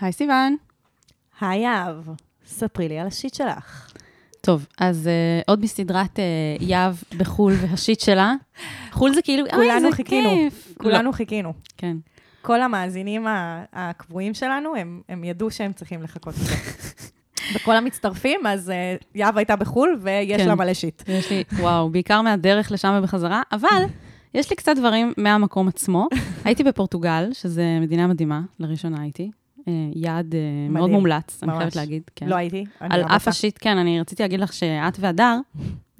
היי סיוון. היי אהב, ספרי לי על השיט שלך. טוב, אז uh, עוד מסדרת uh, יהב בחו"ל והשיט שלה. חו"ל זה כאילו, אוי, כולנו זה חיכינו. כיף. כולנו לא, חיכינו. כן. כל המאזינים הקבועים שלנו, הם, הם ידעו שהם צריכים לחכות לזה. וכל המצטרפים, אז uh, יהב הייתה בחו"ל, ויש כן. לה מלא שיט. יש לי, וואו, בעיקר מהדרך לשם ובחזרה, אבל יש לי קצת דברים מהמקום עצמו. הייתי בפורטוגל, שזה מדינה מדהימה, לראשונה הייתי. אה, יעד אה, מאוד מדהים. מומלץ, אני ממש. חייבת להגיד. כן. לא הייתי. אני על אף. ה shit, כן, אני רציתי להגיד לך שאת והדר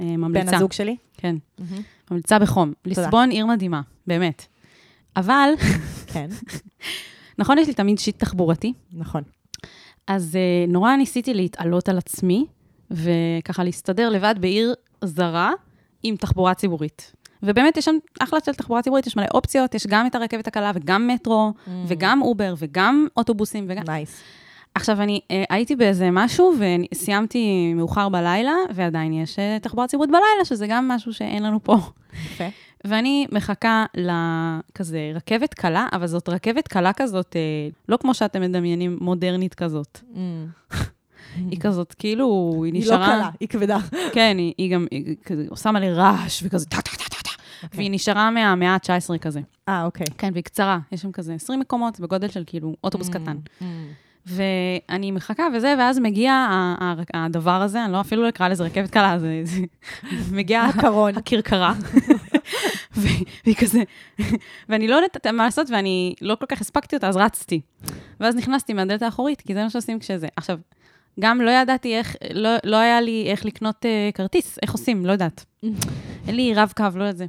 אה, ממליצה. בן הזוג שלי. כן, ממליצה בחום. ליסבון עיר מדהימה, באמת. אבל, כן, נכון, יש לי תמיד shit תחבורתי, נכון. אז אה, נורא ניסיתי להתעלות על עצמי, וככה להסתדר לבד בעיר זרה עם תחבורה ציבורית. ובאמת, יש שם אחלה של תחבורה ציבורית, יש מלא אופציות, יש גם את הרכבת הקלה וגם מטרו, Mm. וגם אובר, וגם אוטובוסים, וגם... nice. עכשיו, אני uh, הייתי באיזה משהו, וסיימתי מאוחר בלילה, ועדיין יש uh, תחבורה ציבורית בלילה, שזה גם משהו שאין לנו פה. יפה. ואני מחכה לכזה רכבת קלה, אבל זאת רכבת קלה כזאת, אה, לא כמו שאתם מדמיינים, מודרנית כזאת. היא כזאת, כאילו, היא היא לא נשארה... קלה, היא כבדה. כן, היא, היא גם היא כזה עושה מלא רעש וכזה טה טה טה טה. והיא נשארה מהמאה ה-19 כזה. אה, אוקיי. כן, והיא קצרה, יש שם כזה 20 מקומות בגודל של כאילו אוטובוס קטן. ואני מחכה וזה, ואז מגיע הדבר הזה, אני לא אפילו לא אקרא לזה רכבת קלה, זה, זה מגיע הקרון. הכרכרה. והיא כזה, ואני לא יודעת מה לעשות, ואני לא כל כך הספקתי אותה, אז רצתי. ואז נכנסתי מהדלת האחורית, כי זה מה שעושים כשזה. עכשיו, גם לא ידעתי איך, לא, לא היה לי איך לקנות uh, כרטיס, איך עושים, לא יודעת. אין לי רב-קו, לא יודעת זה.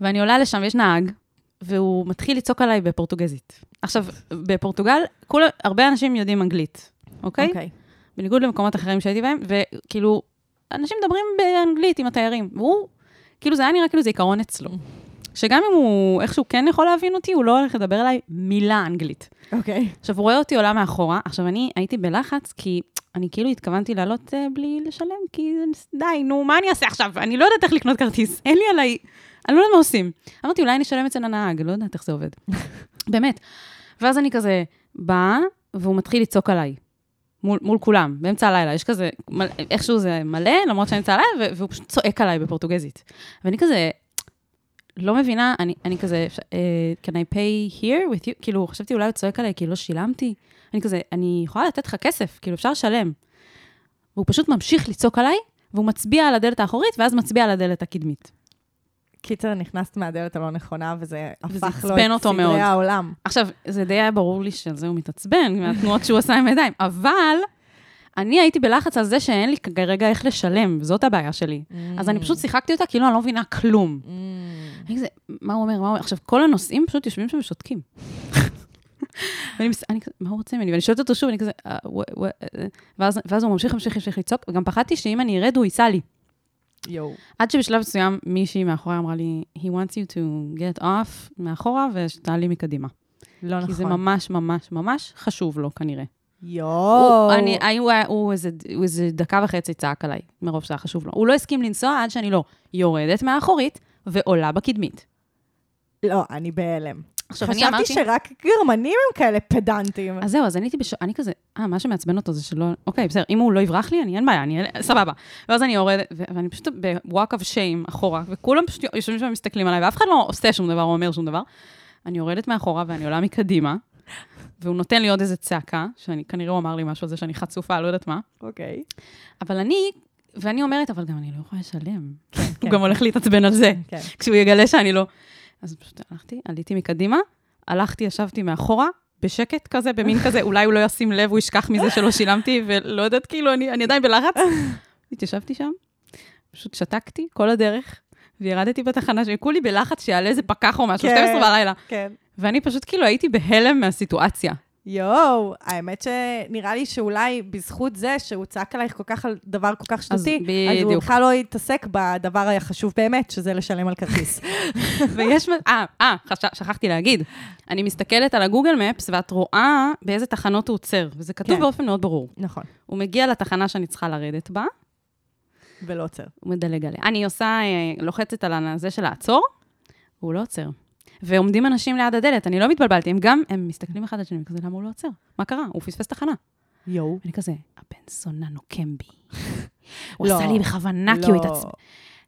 ואני עולה לשם, ויש נהג, והוא מתחיל לצעוק עליי בפורטוגזית. עכשיו, בפורטוגל, כול, הרבה אנשים יודעים אנגלית, אוקיי? אוקיי. בניגוד למקומות אחרים שהייתי בהם, וכאילו, אנשים מדברים באנגלית עם התיירים, והוא, כאילו, זה היה נראה כאילו זה עיקרון אצלו. שגם אם הוא איכשהו כן יכול להבין אותי, הוא לא הולך לדבר אליי מילה אנגלית. אוקיי. עכשיו, הוא רואה אותי עולה מאחורה, עכשיו, אני הייתי בלחץ, כי אני כאילו התכוונתי לעלות uh, בלי לשלם, כי די, נו, מה אני אעשה עכשיו? אני לא יודעת איך לקנות כרטיס, אין לי עליי, אני לא יודעת מה עושים. אמרתי, אולי אני אשלם אצל הנהג, לא יודעת איך זה עובד. באמת. ואז אני כזה באה, והוא מתחיל לצעוק עליי. מול, מול כולם, באמצע הלילה, יש כזה, מל, איכשהו זה מלא, למרות שאני באמצע הלילה, והוא פשוט צועק עליי בפורטוגזית. ואני כזה, לא מבינה, אני, אני כזה, uh, can I pay here with you? כאילו, חשבתי אולי הוא צועק עליי, כי לא שילמתי. אני כזה, אני יכולה לתת לך כסף, כאילו, אפשר לשלם. והוא פשוט ממשיך לצעוק עליי, והוא מצביע על הדלת האחורית, ואז מצביע על הדלת הקדמית. קיצר, נכנסת מהדלת הלא נכונה, וזה הפך לו את אותו מאוד. סדרי העולם. עכשיו, זה די היה ברור לי שעל זה הוא מתעצבן, מהתנועות שהוא עשה עם הידיים, אבל אני הייתי בלחץ על זה שאין לי כרגע איך לשלם, זאת הבעיה שלי. אז אני פשוט שיחקתי אותה כאילו אני לא מבינה כלום. אני כזה, מה הוא אומר, מה הוא אומר? עכשיו, כל הנוסעים פשוט יושבים שם ושותקים. ואני מס- אני כזה, מה הוא רוצה ממני? ואני שואלת אותו שוב, אני כזה, "אה, אה", ואז ואז הוא ממשיך, ממשיך, ממשיך לצעוק, וגם פחדתי שאם אני ארד, הוא ייסע לי. יואו. עד שבשלב מסוים מישהי מאחורי אמרה לי, he wants you to get off מאחורה ושתעלי מקדימה. לא נכון. כי זה ממש ממש ממש חשוב לו כנראה. יואו. אני, הוא, איזה, הוא איזה דקה וחצי צעק עליי, מרוב שהיה חשוב לו. הוא לא הסכים לנסוע עד שאני לא יורדת מהאחורית ועולה בקדמית. לא, אני בהלם. עכשיו, אני חשבתי אמרתי... שרק גרמנים הם כאלה פדנטים. אז זהו, אז אני הייתי בש... אני כזה, אה, מה שמעצבן אותו זה שלא... אוקיי, בסדר, אם הוא לא יברח לי, אני אין בעיה, אני... סבבה. ואז אני יורדת, ו- ואני פשוט ב-walk of shame אחורה, וכולם פשוט יושבים שם ומסתכלים עליי, ואף אחד לא עושה שום דבר או אומר שום דבר. אני יורדת מאחורה ואני עולה מקדימה, והוא נותן לי עוד איזה צעקה, שאני, כנראה הוא אמר לי משהו על זה שאני חצופה, לא יודעת מה. אוקיי. אבל אני, ואני אומרת, אבל גם אני לא יכולה לשלם. כן. הוא גם הולך להתעצבן על זה, כן. כשהוא יגלה שאני לא... אז פשוט הלכתי, עליתי מקדימה, הלכתי, ישבתי מאחורה, בשקט כזה, במין כזה, אולי הוא לא ישים לב, הוא ישכח מזה שלא שילמתי, ולא יודעת, כאילו, אני, אני עדיין בלחץ. התיישבתי שם, פשוט שתקתי כל הדרך, וירדתי בתחנה, שכולי בלחץ שיעלה איזה פקח או משהו, כן. 12 בלילה. כן. ואני פשוט כאילו הייתי בהלם מהסיטואציה. יואו, האמת שנראה לי שאולי בזכות זה שהוא צעק עלייך כל כך על דבר כל כך שטותי, אז הוא בדיוק. בכלל לא יתעסק בדבר החשוב באמת, שזה לשלם על כרטיס. ויש... אה, אה, שכחתי להגיד. אני מסתכלת על הגוגל מפס, ואת רואה באיזה תחנות הוא עוצר, וזה כתוב כן. באופן מאוד ברור. נכון, הוא מגיע לתחנה שאני צריכה לרדת בה, ולא עוצר. הוא מדלג עליה. אני עושה, אה, לוחצת על הזה של לעצור, והוא לא עוצר. ועומדים אנשים ליד הדלת, אני לא מתבלבלתי, הם גם, הם מסתכלים אחד על השני, כזה, למה הוא לא עוצר? מה קרה? הוא פספס תחנה. יואו. ואני כזה, הבן זונה נוקם בי. הוא לא, עשה לי בכוונה, כי הוא לא. התעצבן.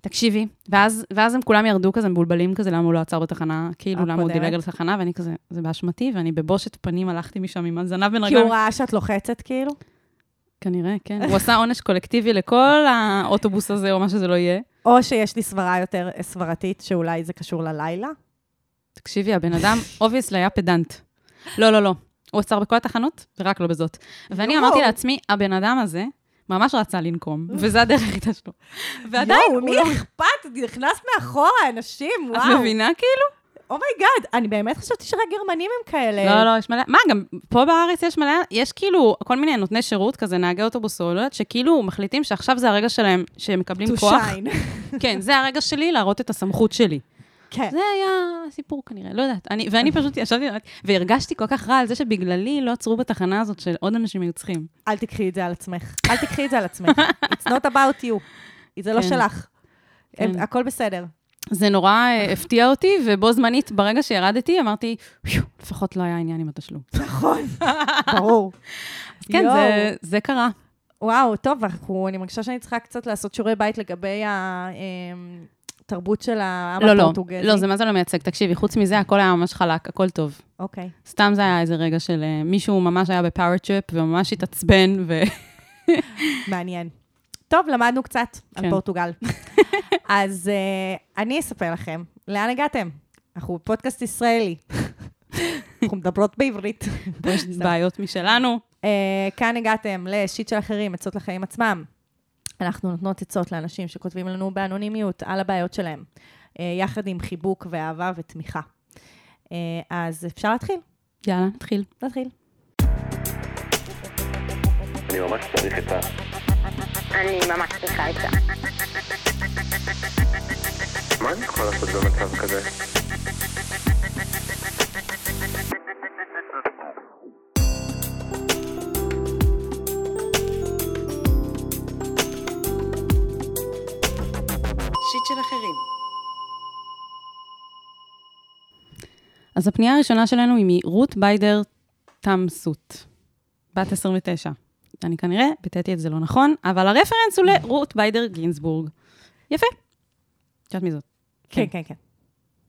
תקשיבי, ואז, ואז הם כולם ירדו כזה מבולבלים כזה, למה הוא לא עצר בתחנה, כאילו, למה הוא? דילג על תחנה, ואני כזה, זה באשמתי, ואני בבושת פנים הלכתי משם עם הזנב בין כי רגליים. הוא ראה שאת לוחצת, כאילו? כנראה, כן. הוא עשה עונש קולקטיבי לכל האוטובוס הזה, או מה שזה לא יהיה. או שיש לי סברה יותר אה, סברתית, שאולי זה קשור ללילה? תקשיבי, הבן אדם, obviously היה פדנט. לא, לא, לא. הוא עצר בכל התחנות, ורק לא בזאת. ואני יואו. אמרתי לעצמי, הבן אדם הזה ממש רצה לנקום, וזה הדרך היחידה שלו. ועדיין, יואו, הוא מי לא... אכפת? נכנס מאחורה, אנשים, את וואו. מבינה כאילו? oh my god, אני באמת חשבתי שרק גרמנים הם כאלה. לא, לא, יש מלא... מה, גם פה בארץ יש מלא... יש כאילו כל מיני נותני שירות, כזה נהגי אוטובוס או לא יודעת, שכאילו מחליטים שעכשיו זה הרגע שלהם, שהם מקבלים To כוח. shine. כן, זה הרגע שלי להראות את הסמכות שלי. כן. זה היה הסיפור כנראה, לא יודעת. אני, ואני פשוט ישבתי והרגשתי כל כך רע על זה שבגללי לא עצרו בתחנה הזאת של עוד אנשים היו צריכים. אל תקחי את זה על עצמך. אל תקחי את זה על עצמך. It's not about you. זה לא כן. שלך. כן. הכל בסדר. זה נורא אה, הפתיע אותי, ובו זמנית, ברגע שירדתי, אמרתי, "פיו, לפחות לא היה עניין עם התשלום. נכון. ברור. אז כן. זה, זה קרה. וואו, טוב, אנחנו, אני מרגישה שאני צריכה קצת לעשות שיעורי בית לגבי התרבות של העם לא, לא, הפורטוגזי. לא, זה מה זה לא מייצג. תקשיבי, חוץ מזה, הכל היה ממש חלק, הכל טוב. אוקיי. סתם זה היה איזה רגע של אה, מישהו ממש היה ב power trip, וממש התעצבן, ו... מעניין. טוב, למדנו קצת על כן. פורטוגל. אז אה, אני אספר לכם, לאן הגעתם? אנחנו בפודקאסט ישראלי. אנחנו מדברות בעברית. יש בעיות משלנו. אה, כאן הגעתם ל shit של אחרים, עצות לחיים עצמם. אנחנו נותנות עצות לאנשים שכותבים לנו באנונימיות על הבעיות שלהם, uh, יחד עם חיבוק ואהבה ותמיכה. Uh, אז אפשר להתחיל? יאללה, נתחיל. נתחיל. אני ממש צריך את ה... אני ממש צריכה את זה. מה אני יכול לעשות במצב כזה? של אחרים. אז הפנייה הראשונה שלנו היא מרות ביידר תמסות, בת 29. אני כנראה ביטאתי את זה לא נכון, אבל הרפרנס הוא לרות ביידר גינזבורג. יפה. את יודעת מי זאת. כן, כן. כן, כן.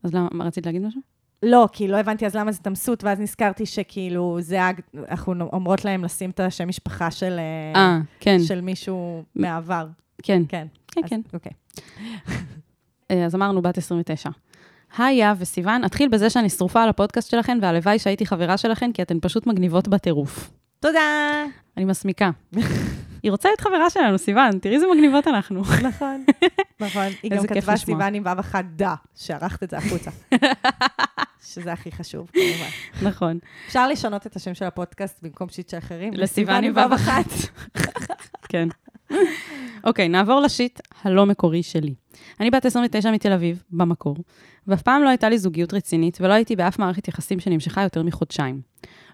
אז למה, מה, רצית להגיד משהו? לא, כי לא הבנתי אז למה זה תמסות, ואז נזכרתי שכאילו, זה, הג- אנחנו אומרות להם לשים את השם משפחה של, אה, אה, כן, של מישהו מהעבר. כן, כן. כן, אז- כן. אוקיי. אה, אז אמרנו בת 29. היי יהב וסיוון, אתחיל בזה שאני שרופה על הפודקאסט שלכן, והלוואי שהייתי חברה שלכן, כי אתן פשוט מגניבות בטירוף. תודה. אני מסמיקה. היא רוצה להיות חברה שלנו, סיוון, תראי איזה מגניבות אנחנו. נכון, נכון. היא גם כתבה. סיוון עם וו אחת דה, שערכת את זה החוצה. שזה הכי חשוב, כמובן. נכון. אפשר לשנות את השם של הפודקאסט במקום שיט של אחרים? לסיוון עם וו אחת. כן. אוקיי, נעבור לשיט הלא מקורי שלי. אני בת 29 מתל אביב, במקור, ואף פעם לא הייתה לי זוגיות רצינית, ולא הייתי באף מערכת יחסים שנמשכה יותר מחודשיים.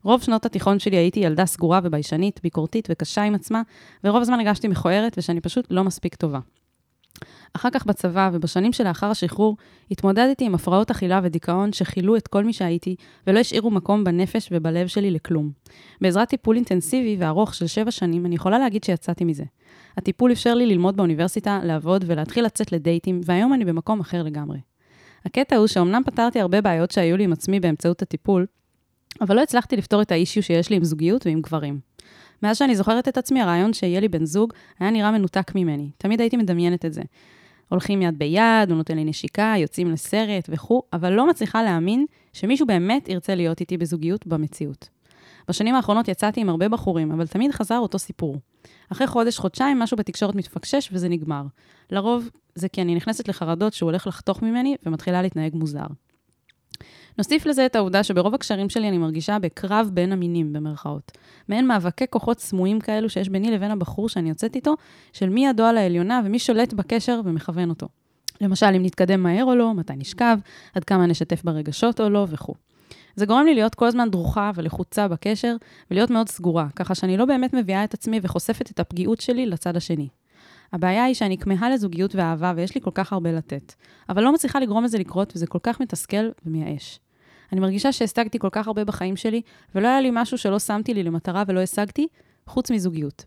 רוב שנות התיכון שלי הייתי ילדה סגורה וביישנית, ביקורתית וקשה עם עצמה, ורוב הזמן הרגשתי מכוערת ושאני פשוט לא מספיק טובה. אחר כך בצבא ובשנים שלאחר השחרור, התמודדתי עם הפרעות אכילה ודיכאון שכילו את כל מי שהייתי, ולא השאירו מקום בנפש ובלב שלי לכלום. בעזרת טיפול אינטנסיבי וארוך של שבע שנים, אני יכולה להגיד שיצאתי מזה. הטיפול אפשר לי ללמוד באוניברסיטה, לעבוד ולהתחיל לצאת לדייטים, והיום אני במקום אחר לגמרי. הקטע הוא שאומנם פתרתי הרבה בעיות שהיו לי עם עצמי באמצעות הטיפול, אבל לא הצלחתי לפתור את האישיו שיש לי עם זוגיות ועם גברים. מאז שאני זוכרת את עצמי, הרעיון שיהיה לי בן זוג היה נראה מנותק ממני. תמיד הייתי מדמיינת את זה. הולכים יד ביד, הוא נותן לי נשיקה, יוצאים לסרט וכו', אבל לא מצליחה להאמין שמישהו באמת ירצה להיות איתי בזוגיות במציאות. בשנים האחרונות יצאתי עם הרבה בחורים, אבל תמיד חזר אותו סיפור. אחרי חודש, חודשיים, משהו בתקשורת מתפקשש וזה נגמר. לרוב זה כי אני נכנסת לחרדות שהוא הולך לחתוך ממני ומתחילה להתנהג מוזר. נוסיף לזה את העובדה שברוב הקשרים שלי אני מרגישה בקרב בין המינים, במרכאות. מעין מאבקי כוחות סמויים כאלו שיש ביני לבין הבחור שאני יוצאת איתו, של מי ידו על העליונה ומי שולט בקשר ומכוון אותו. למשל, אם נתקדם מהר או לא, מתי נשכב, עד כמה נשתף ברגשות או לא וכו'. זה גורם לי להיות כל הזמן דרוכה ולחוצה בקשר, ולהיות מאוד סגורה, ככה שאני לא באמת מביאה את עצמי וחושפת את הפגיעות שלי לצד השני. הבעיה היא שאני כמהה לזוגיות ואהבה ויש לי כל כך הרבה לתת, אבל לא מצליחה לגרום לזה לקרות וזה כל כך מתסכל ומייאש. אני מרגישה שהשגתי כל כך הרבה בחיים שלי, ולא היה לי משהו שלא שמתי לי למטרה ולא השגתי, חוץ מזוגיות.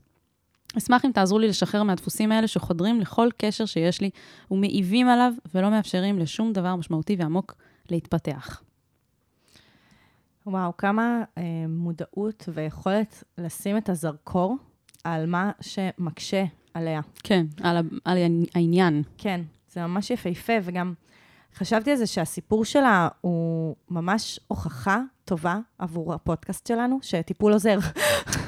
אשמח אם תעזרו לי לשחרר מהדפוסים האלה שחודרים לכל קשר שיש לי ומעיבים עליו ולא מאפשרים לשום דבר משמעותי ועמוק להתפתח. וואו, כמה אה, מודעות ויכולת לשים את הזרקור על מה שמקשה עליה. כן, על, על העניין. כן, זה ממש יפהפה, וגם חשבתי על זה שהסיפור שלה הוא ממש הוכחה טובה עבור הפודקאסט שלנו, שטיפול עוזר.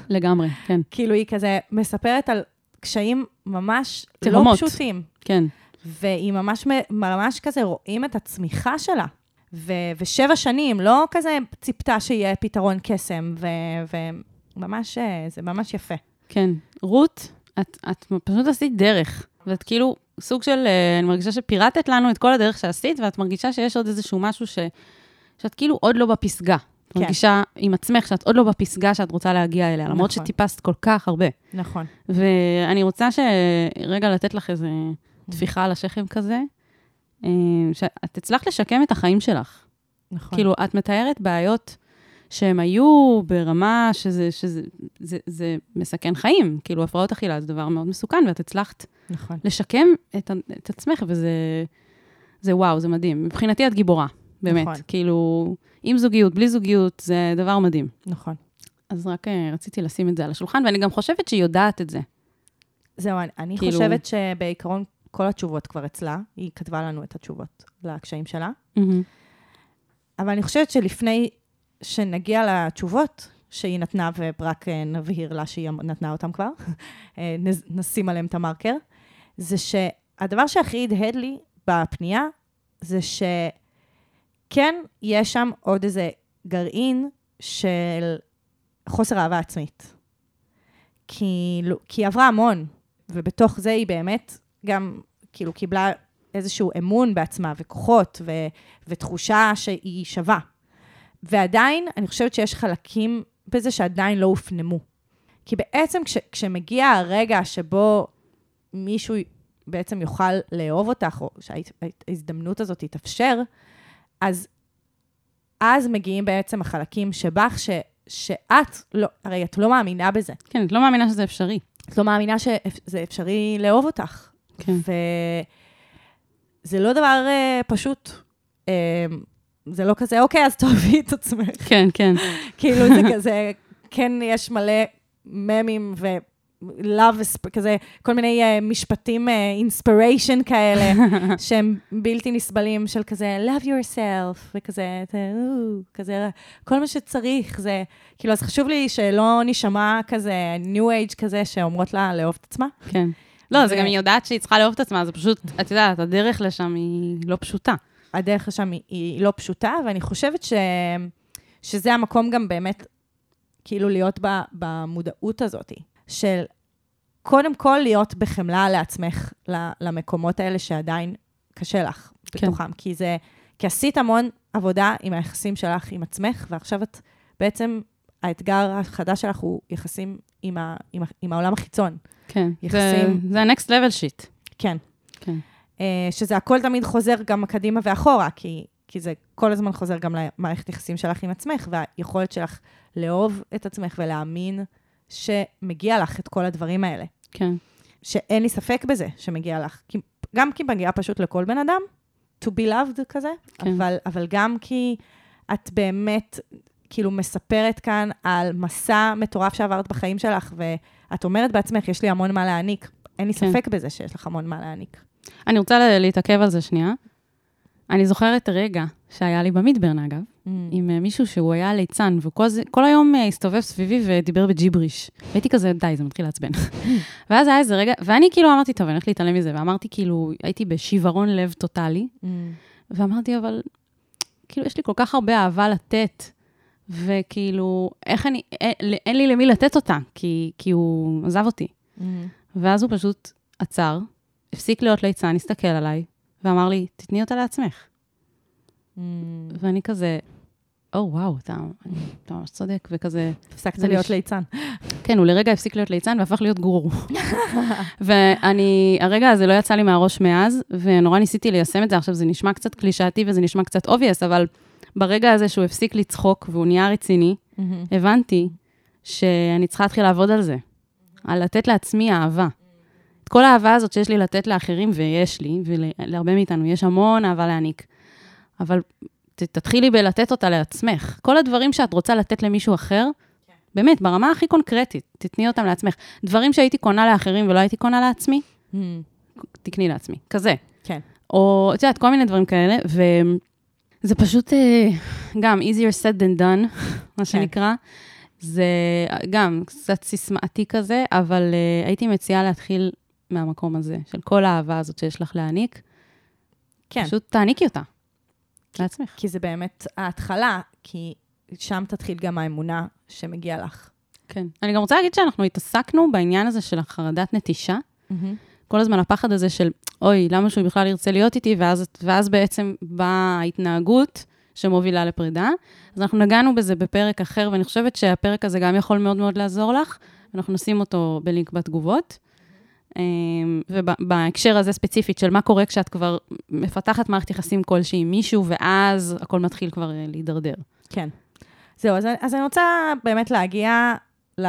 לגמרי, כן, כאילו, היא כזה מספרת על קשיים ממש תהומות. לא פשוטים, כן. והיא ממש, ממש כזה רואים את הצמיחה שלה. ו- ושבע שנים, לא כזה ציפתה שיהיה פתרון קסם, ו- וממש, אה, זה ממש יפה. כן. רות, את, את פשוט עשית דרך, ואת כאילו סוג של, אה, אני מרגישה שפירטת לנו את כל הדרך שעשית, ואת מרגישה שיש עוד איזשהו משהו ש, שאת כאילו עוד לא בפסגה. כן. מרגישה עם עצמך שאת עוד לא בפסגה שאת רוצה להגיע אליה, למרות נכון. שטיפסת כל כך הרבה. נכון. ואני רוצה שרגע לתת לך איזה טפיחה על השכם כזה, שאת הצלחת לשקם את החיים שלך. נכון. כאילו, את מתארת בעיות שהן היו ברמה שזה, שזה זה, זה מסכן חיים. כאילו, הפרעות אכילה זה דבר מאוד מסוכן, ואת הצלחת נכון. לשקם את, את עצמך, וזה זה וואו, זה מדהים. מבחינתי את גיבורה, באמת. נכון. כאילו, עם זוגיות, בלי זוגיות, זה דבר מדהים. נכון. אז רק אה, רציתי לשים את זה על השולחן, ואני גם חושבת שהיא יודעת את זה. זהו, אני, אני כאילו- חושבת שבעיקרון כל התשובות כבר אצלה, היא כתבה לנו את התשובות לקשיים שלה, אבל אני חושבת שלפני שנגיע לתשובות שהיא נתנה, ורק אה, נבהיר לה שהיא נתנה אותם כבר, אה, נשים עליהם את המרקר, זה שהדבר שהכי הדהד לי בפנייה, זה שכן, יש שם עוד איזה גרעין של חוסר אהבה עצמית. כי, לא- כי היא עברה המון, ובתוך זה היא באמת גם כאילו קיבלה איזשהו אמון בעצמה וכוחות ו, ותחושה שהיא שווה. ועדיין, אני חושבת שיש חלקים בזה שעדיין לא הופנמו. כי בעצם כש, כשמגיע הרגע שבו מישהו בעצם יוכל לאהוב אותך, או שההזדמנות הזאת תתאפשר, אז אז מגיעים בעצם החלקים שבך, ש, שאת לא, הרי את לא מאמינה בזה. כן, את לא מאמינה שזה אפשרי. את לא מאמינה שזה אפשרי לאהוב אותך. כן. וזה לא דבר uh, פשוט. Uh, זה לא כזה, אוקיי, אז תאהבי את עצמך. כן, כן. כאילו זה כזה, כן, יש מלא ממים ו... love, כזה, כל מיני uh, משפטים אינספיריישן uh, כאלה, שהם בלתי נסבלים, של כזה, love yourself, וכזה, כזה, כל מה שצריך, זה, כאילו, אז חשוב לי שלא נשמע כזה, new age כזה, שאומרות לה לאהוב את עצמה. כן. לא, זה גם היא יודעת שהיא צריכה לאהוב את עצמה, זה פשוט, את יודעת, הדרך לשם היא לא פשוטה. הדרך לשם היא, היא לא פשוטה, ואני חושבת ש, שזה המקום גם באמת, כאילו, להיות ב, במודעות הזאת, של קודם כל להיות בחמלה לעצמך, ל- למקומות האלה שעדיין קשה לך כן. בתוכם. כי זה, כי עשית המון עבודה עם היחסים שלך עם עצמך, ועכשיו את בעצם, האתגר החדש שלך הוא יחסים עם, ה, עם, ה, עם העולם החיצון. כן. יחסים. זה, ה-next level shit. כן. כן. אה, שזה הכל תמיד חוזר גם קדימה ואחורה, כי, כי זה כל הזמן חוזר גם למערכת יחסים שלך עם עצמך, והיכולת שלך לאהוב את עצמך ולהאמין שמגיע לך את כל הדברים האלה. כן. שאין לי ספק בזה שמגיע לך. כי, גם כי מגיע פשוט לכל בן אדם, to be loved כזה. כן. אבל, אבל גם כי את באמת כאילו מספרת כאן על מסע מטורף שעברת בחיים שלך, ואת אומרת בעצמך, יש לי המון מה להעניק. אין לי כן. ספק בזה שיש לך המון מה להעניק. אני רוצה לה- להתעכב על זה שנייה. אני זוכרת רגע שהיה לי במדברן, אגב, עם אה, מישהו שהוא היה ליצן, וכל היום אה, הסתובב סביבי ודיבר בג'יבריש. והייתי כזה, די, זה מתחיל לעצבן. ואז היה איזה רגע, ואני כאילו אמרתי, טוב, אני הולכת להתעלם מזה, ואמרתי, כאילו, הייתי בשיוורון לב טוטאלי, ואמרתי, אבל, כאילו, יש לי כל כך הרבה אהבה לתת, וכאילו, איך אני, אין, אין לי למי לתת אותה, כי, כי הוא עזב אותי. ואז הוא פשוט עצר, הפסיק להיות ליצן, הסתכל עליי, ואמר לי, תתני אותה לעצמך. ואני כזה, או, וואו, אתה, אתה ממש צודק, וכזה, הפסקת להיות לש- ליצן. כן, הוא לרגע הפסיק להיות ליצן והפך להיות גורו. ואני, הרגע הזה לא יצא לי מהראש מאז, ונורא ניסיתי ליישם את זה. עכשיו, זה נשמע קצת קלישאתי וזה נשמע קצת obvious, אבל ברגע הזה שהוא הפסיק לצחוק והוא נהיה רציני, הבנתי שאני צריכה להתחיל לעבוד על זה. על לתת לעצמי אהבה. את כל האהבה הזאת שיש לי לתת לאחרים, ויש לי, ולהרבה מאיתנו יש המון אהבה להעניק. אבל ת, תתחילי בלתת אותה לעצמך. כל הדברים שאת רוצה לתת למישהו אחר, באמת, ברמה הכי קונקרטית, תתני אותם לעצמך. דברים שהייתי קונה לאחרים ולא הייתי קונה לעצמי, תקני לעצמי. כזה. כן. או, את יודעת, כל מיני דברים כאלה, וזה פשוט אה, גם easier said than done, מה שנקרא. זה גם קצת סיסמאתי כזה, אבל uh, הייתי מציעה להתחיל מהמקום הזה, של כל האהבה הזאת שיש לך להעניק. כן. פשוט תעניקי אותה לעצמך. כי זה באמת ההתחלה, כי שם תתחיל גם האמונה שמגיעה לך. כן. אני גם רוצה להגיד שאנחנו התעסקנו בעניין הזה של החרדת נטישה. כל הזמן הפחד הזה של, אוי, למה שהוא בכלל ירצה להיות איתי, ואז, ואז בעצם באה ההתנהגות שמובילה לפרידה. אז אנחנו נגענו בזה בפרק אחר, ואני חושבת שהפרק הזה גם יכול מאוד מאוד לעזור לך. אנחנו נשים אותו בלינק בתגובות. אמ, ובהקשר הזה ספציפית של מה קורה כשאת כבר מפתחת מערכת יחסים כלשהי עם מישהו, ואז הכל מתחיל כבר אה, להידרדר. כן. זהו, אז, אז אני רוצה באמת להגיע ל...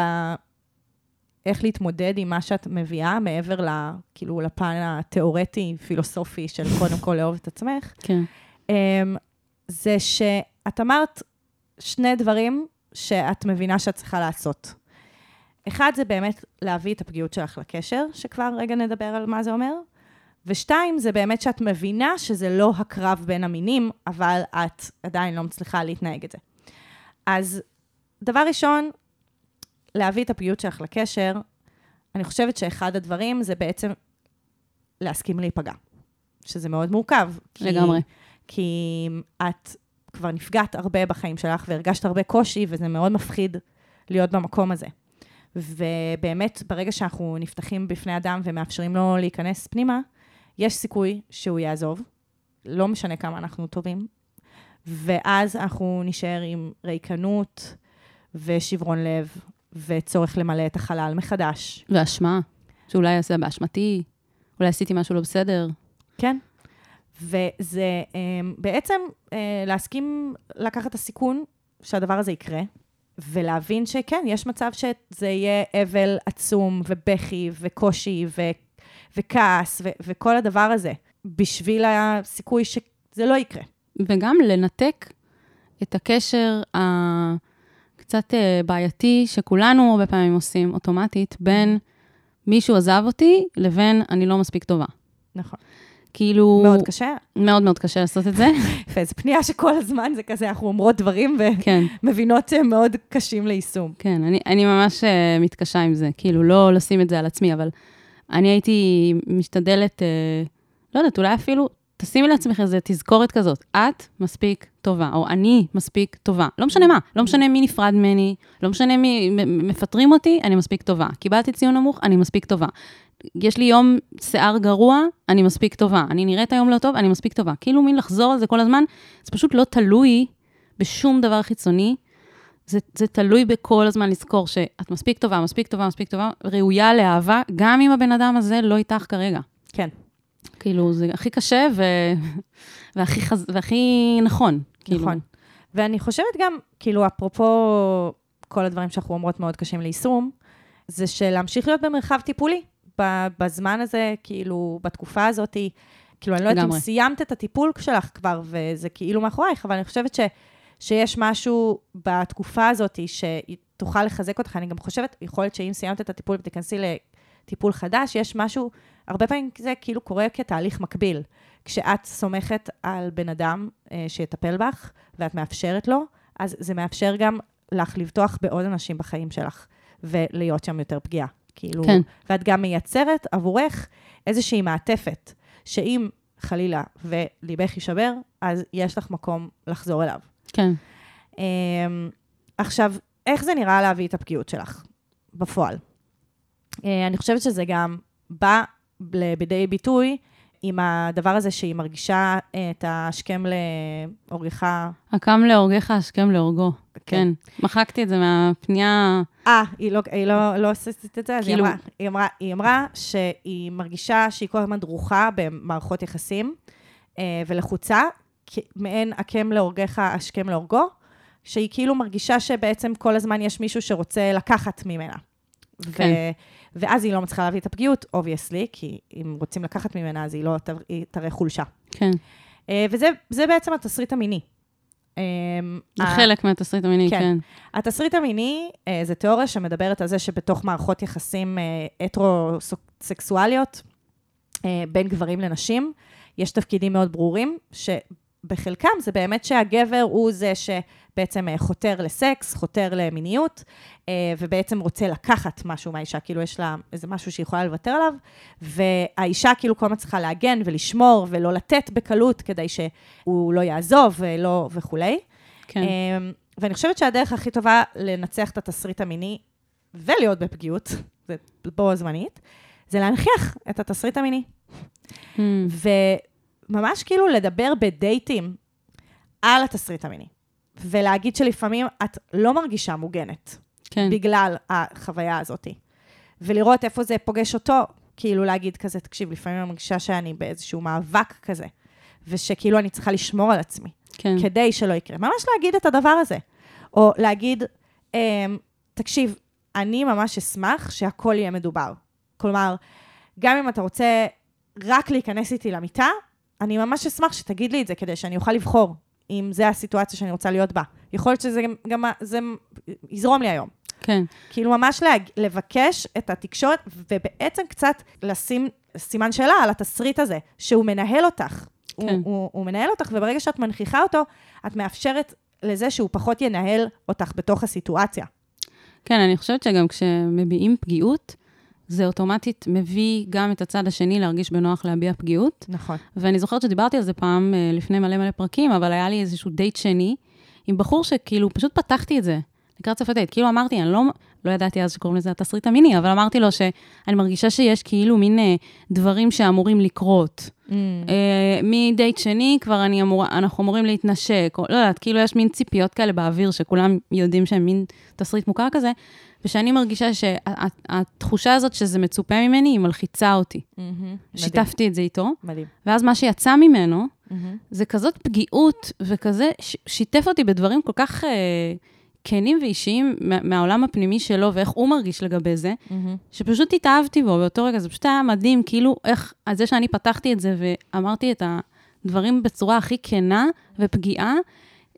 איך להתמודד עם מה שאת מביאה, מעבר ל, כאילו, לפן התיאורטי, פילוסופי של קודם כל לאהוב את עצמך. כן. Um, זה שאת אמרת שני דברים שאת מבינה שאת צריכה לעשות. אחד, זה באמת להביא את הפגיעות שלך לקשר, שכבר רגע נדבר על מה זה אומר. ושתיים, זה באמת שאת מבינה שזה לא הקרב בין המינים, אבל את עדיין לא מצליחה להתנהג את זה. אז דבר ראשון, להביא את הפגיעות שלך לקשר, אני חושבת שאחד הדברים זה בעצם להסכים להיפגע, שזה מאוד מורכב. כי, לגמרי. כי את כבר נפגעת הרבה בחיים שלך והרגשת הרבה קושי, וזה מאוד מפחיד להיות במקום הזה. ובאמת, ברגע שאנחנו נפתחים בפני אדם ומאפשרים לו להיכנס פנימה, יש סיכוי שהוא יעזוב, לא משנה כמה אנחנו טובים, ואז אנחנו נשאר עם ריקנות ושברון לב וצורך למלא את החלל מחדש. ואשמה, שאולי יעשה באשמתי, אולי עשיתי משהו לא בסדר. כן. וזה um, בעצם uh, להסכים לקחת את הסיכון שהדבר הזה יקרה, ולהבין שכן, יש מצב שזה יהיה אבל עצום ובכי וקושי ו- וכעס ו- וכל הדבר הזה, בשביל הסיכוי שזה לא יקרה. וגם לנתק את הקשר הקצת אה, בעייתי, שכולנו הרבה פעמים עושים אוטומטית, בין מישהו עזב אותי לבין אני לא מספיק טובה. נכון. כאילו... מאוד קשה. מאוד מאוד קשה לעשות את זה. וזו פנייה שכל הזמן זה כזה, אנחנו אומרות דברים כן, ומבינות שהם מאוד קשים ליישום. כן, אני, אני ממש uh, מתקשה עם זה, כאילו, לא לשים את זה על עצמי, אבל אני הייתי משתדלת, uh, לא יודעת, אולי אפילו, תשימי לעצמך איזה תזכורת כזאת, את מספיק טובה, או אני מספיק טובה. לא משנה מה, לא משנה מי נפרד ממני, לא משנה מי מפטרים אותי, אני מספיק טובה. קיבלתי ציון נמוך, אני מספיק טובה. יש לי יום שיער גרוע, אני מספיק טובה. אני נראית היום לא טוב, אני מספיק טובה. כאילו מין לחזור על זה כל הזמן, זה פשוט לא תלוי בשום דבר חיצוני. זה, זה תלוי בכל הזמן לזכור שאת מספיק טובה, מספיק טובה, מספיק טובה, ראויה לאהבה, גם אם הבן אדם הזה לא איתך כרגע. כן. כאילו, זה הכי קשה ו... והכי, חז... והכי נכון. כאילו. נכון. ואני חושבת גם, כאילו, אפרופו כל הדברים שאנחנו אומרות מאוד קשים ליישום, זה שלהמשיך להיות במרחב טיפולי. בזמן הזה, כאילו, בתקופה הזאת, כאילו, אני לא יודעת אם. סיימת את הטיפול שלך כבר, וזה כאילו מאחורייך, אבל אני חושבת ש, שיש משהו בתקופה הזאת שתוכל לחזק אותך. אני גם חושבת, יכול להיות שאם סיימת את הטיפול ותיכנסי לטיפול חדש, יש משהו, הרבה פעמים זה כאילו קורה כתהליך מקביל. כשאת סומכת על בן אדם אה, שיטפל בך, ואת מאפשרת לו, אז זה מאפשר גם לך לבטוח בעוד אנשים בחיים שלך, ולהיות שם יותר פגיעה. כאילו, כן. ואת גם מייצרת עבורך איזושהי מעטפת, שאם חלילה וליבך יישבר, אז יש לך מקום לחזור אליו. כן. Um, עכשיו, איך זה נראה להביא את הפגיעות שלך בפועל? Uh, אני חושבת שזה גם בא בידי ביטוי עם הדבר הזה שהיא מרגישה אה, את השכם להורגך. הקם להורגך, השכם להורגו. כן. כן. מחקתי את זה מהפנייה... אה, היא לא, היא לא, לא עשית את זה? אז כאילו- היא, אמרה, היא, אמרה, היא אמרה שהיא מרגישה שהיא כל הזמן דרוכה במערכות יחסים אה, ולחוצה, מעין הקם להורגך, השכם להורגו, שהיא כאילו מרגישה שבעצם כל הזמן יש מישהו שרוצה לקחת ממנה. כן. ו- ואז היא לא מצליחה להביא את הפגיעות, obviously, כי אם רוצים לקחת ממנה, אז היא לא תר- היא תראה חולשה. כן. אה, וזה זה בעצם התסריט המיני. אה, זה ה- חלק מהתסריט המיני, כן. כן. התסריט המיני אה, זה תיאוריה שמדברת על זה שבתוך מערכות יחסים אה, הטרוסקסואליות, בין גברים לנשים, יש תפקידים מאוד ברורים, שבחלקם זה באמת שהגבר הוא זה שבעצם אה, חותר לסקס, חותר למיניות, אה, ובעצם רוצה לקחת משהו מהאישה, כאילו יש לה איזה משהו שהיא יכולה לוותר עליו, והאישה כאילו כל הזמן צריכה להגן ולשמור ולא לתת בקלות כדי שהוא לא יעזוב ולא וכולי. כן. אמ, ואני חושבת שהדרך הכי טובה לנצח את התסריט המיני ולהיות בפגיעות, זה בו זמנית, זה להנכיח את התסריט המיני. Hmm. וממש כאילו לדבר בדייטים על התסריט המיני. ולהגיד שלפעמים את לא מרגישה מוגנת כן. בגלל החוויה הזאת. ולראות איפה זה פוגש אותו, כאילו להגיד כזה, תקשיב, לפעמים אני מרגישה שאני באיזשהו מאבק כזה, ושכאילו אני צריכה לשמור על עצמי. כן. כדי שלא יקרה. ממש להגיד את הדבר הזה. או להגיד, אמ, תקשיב, אני ממש אשמח שהכל יהיה מדובר. כלומר, גם אם אתה רוצה רק להיכנס איתי למיטה, אני ממש אשמח שתגיד לי את זה, כדי שאני אוכל לבחור אם זה הסיטואציה שאני רוצה להיות בה. יכול להיות שזה גם, גם זה יזרום לי היום. כן. כאילו ממש להג... לבקש את התקשורת, ובעצם קצת לשים סימן שאלה על התסריט הזה, שהוא מנהל אותך. כן. הוא, הוא, הוא מנהל אותך, וברגע שאת מנכיחה אותו, את מאפשרת לזה שהוא פחות ינהל אותך בתוך הסיטואציה. כן, אני חושבת שגם כשמביעים פגיעות, זה אוטומטית מביא גם את הצד השני להרגיש בנוח להביע פגיעות. נכון. ואני זוכרת שדיברתי על זה פעם אה, לפני מלא מלא פרקים, אבל היה לי איזשהו דייט שני עם בחור שכאילו, פשוט פתחתי את זה לקראת סוף הדייט. כאילו אמרתי, אני לא, לא ידעתי אז שקוראים לזה התסריט המיני, אבל אמרתי לו שאני מרגישה שיש כאילו מין אה, דברים שאמורים לקרות. Mm. אה, מדייט שני כבר אני אמור, אנחנו אמורים להתנשק, או לא יודעת, כאילו יש מין ציפיות כאלה באוויר, שכולם יודעים שהם מין תסריט מוכר כזה, ושאני מרגישה שהתחושה הזאת שזה מצופה ממני, היא מלחיצה אותי. מדהים. שיתפתי את זה איתו, מדהים. ואז מה שיצא ממנו, מהמם. זה כזאת פגיעות, וכזה, ש- שיתף אותי בדברים כל כך אה, כנים ואישיים מה, מהעולם הפנימי שלו, ואיך הוא מרגיש לגבי זה, מהמם. שפשוט התאהבתי בו באותו רגע, זה פשוט היה מדהים, כאילו, איך, על זה שאני פתחתי את זה ואמרתי את הדברים בצורה הכי כנה ופגיעה,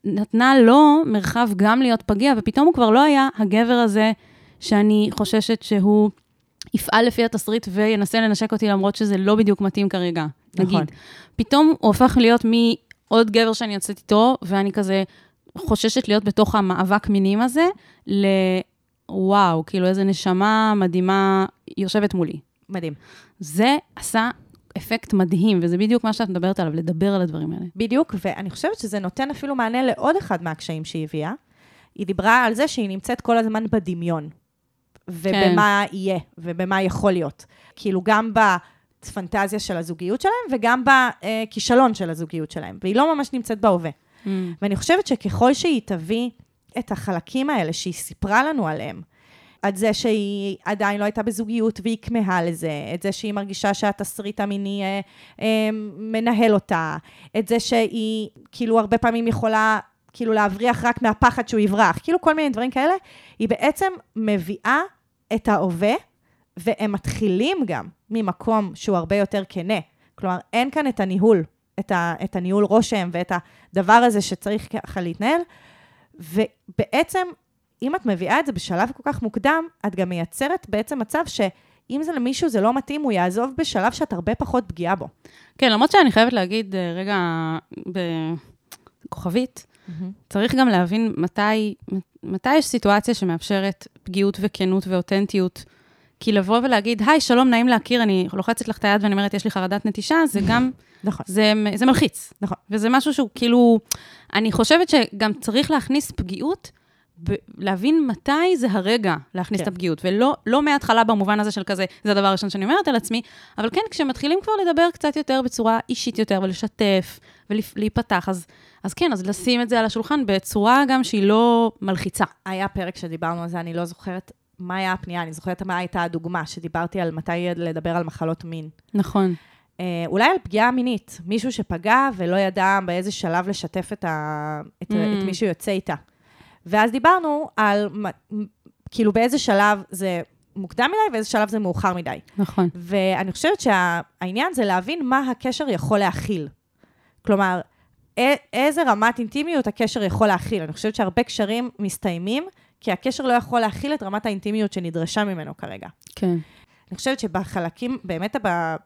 נתנה לו מרחב גם להיות פגיע, ופתאום הוא כבר לא היה הגבר הזה שאני חוששת שהוא יפעל לפי התסריט וינסה לנשק אותי למרות שזה לא בדיוק מתאים כרגע, נכון. נגיד. פתאום הוא הופך להיות מעוד גבר שאני יוצאת איתו, ואני כזה חוששת להיות בתוך המאבק מינים הזה, לוואו, כאילו איזה נשמה מדהימה יושבת מולי. מדהים. זה עשה אפקט מדהים, וזה בדיוק מה שאת מדברת עליו, לדבר על הדברים האלה. בדיוק, ואני חושבת שזה נותן אפילו מענה לעוד אחד מהקשיים שהיא הביאה. היא דיברה על זה שהיא נמצאת כל הזמן בדמיון. ובמה יהיה, ובמה יכול להיות. כאילו, גם בפנטזיה של הזוגיות שלהם, וגם בכישלון של הזוגיות שלהם. והיא לא ממש נמצאת בהווה. Mm. ואני חושבת שככל שהיא תביא את החלקים האלה שהיא סיפרה לנו עליהם, את זה שהיא עדיין לא הייתה בזוגיות והיא כמהה לזה, את זה שהיא מרגישה שהתסריט המיני אה, אה, מנהל אותה, את זה שהיא כאילו הרבה פעמים יכולה כאילו להבריח רק מהפחד שהוא יברח, כאילו כל מיני דברים כאלה, היא בעצם מביאה את ההווה, והם מתחילים גם ממקום שהוא הרבה יותר כנה. כלומר, אין כאן את הניהול, את, ה, את הניהול רושם ואת הדבר הזה שצריך ככה להתנהל, ובעצם, אם את מביאה את זה בשלב כל כך מוקדם, את גם מייצרת בעצם מצב שאם זה למישהו זה לא מתאים, הוא יעזוב בשלב שאת הרבה פחות פגיעה בו. כן, למרות שאני חייבת להגיד אה, רגע בכוכבית, צריך גם להבין מתי, מתי יש סיטואציה שמאפשרת פגיעות וכנות ואותנטיות. כי לבוא ולהגיד, היי, שלום, נעים להכיר, אני לוחצת לך את היד ואני אומרת, יש לי חרדת נטישה, זה גם, נכון. זה, זה מלחיץ. נכון. וזה משהו שהוא כאילו, אני חושבת שגם צריך להכניס פגיעות ב- להבין מתי זה הרגע להכניס כן. את הפגיעות, ולא לא מההתחלה במובן הזה של כזה, זה הדבר הראשון שאני אומרת על עצמי, אבל כן, כשמתחילים כבר לדבר קצת יותר בצורה אישית יותר, ולשתף, ולהיפתח, אז, אז כן, אז לשים את זה על השולחן בצורה גם שהיא לא מלחיצה. היה פרק שדיברנו על זה, אני לא זוכרת מה היה הפנייה, אני זוכרת מה הייתה הדוגמה, שדיברתי על מתי לדבר על מחלות מין. נכון. אה, אולי על פגיעה מינית, מישהו שפגע ולא ידע באיזה שלב לשתף את, ה... את, Mm. את מי שהוא יוצא איתה. ואז דיברנו על כאילו באיזה שלב זה מוקדם מדי ואיזה שלב זה מאוחר מדי. נכון. ואני חושבת שהעניין זה להבין מה הקשר יכול להכיל. כלומר, איזה רמת אינטימיות הקשר יכול להכיל. אני חושבת שהרבה קשרים מסתיימים, כי הקשר לא יכול להכיל את רמת האינטימיות שנדרשה ממנו כרגע. כן. אני חושבת שבחלקים, באמת ב-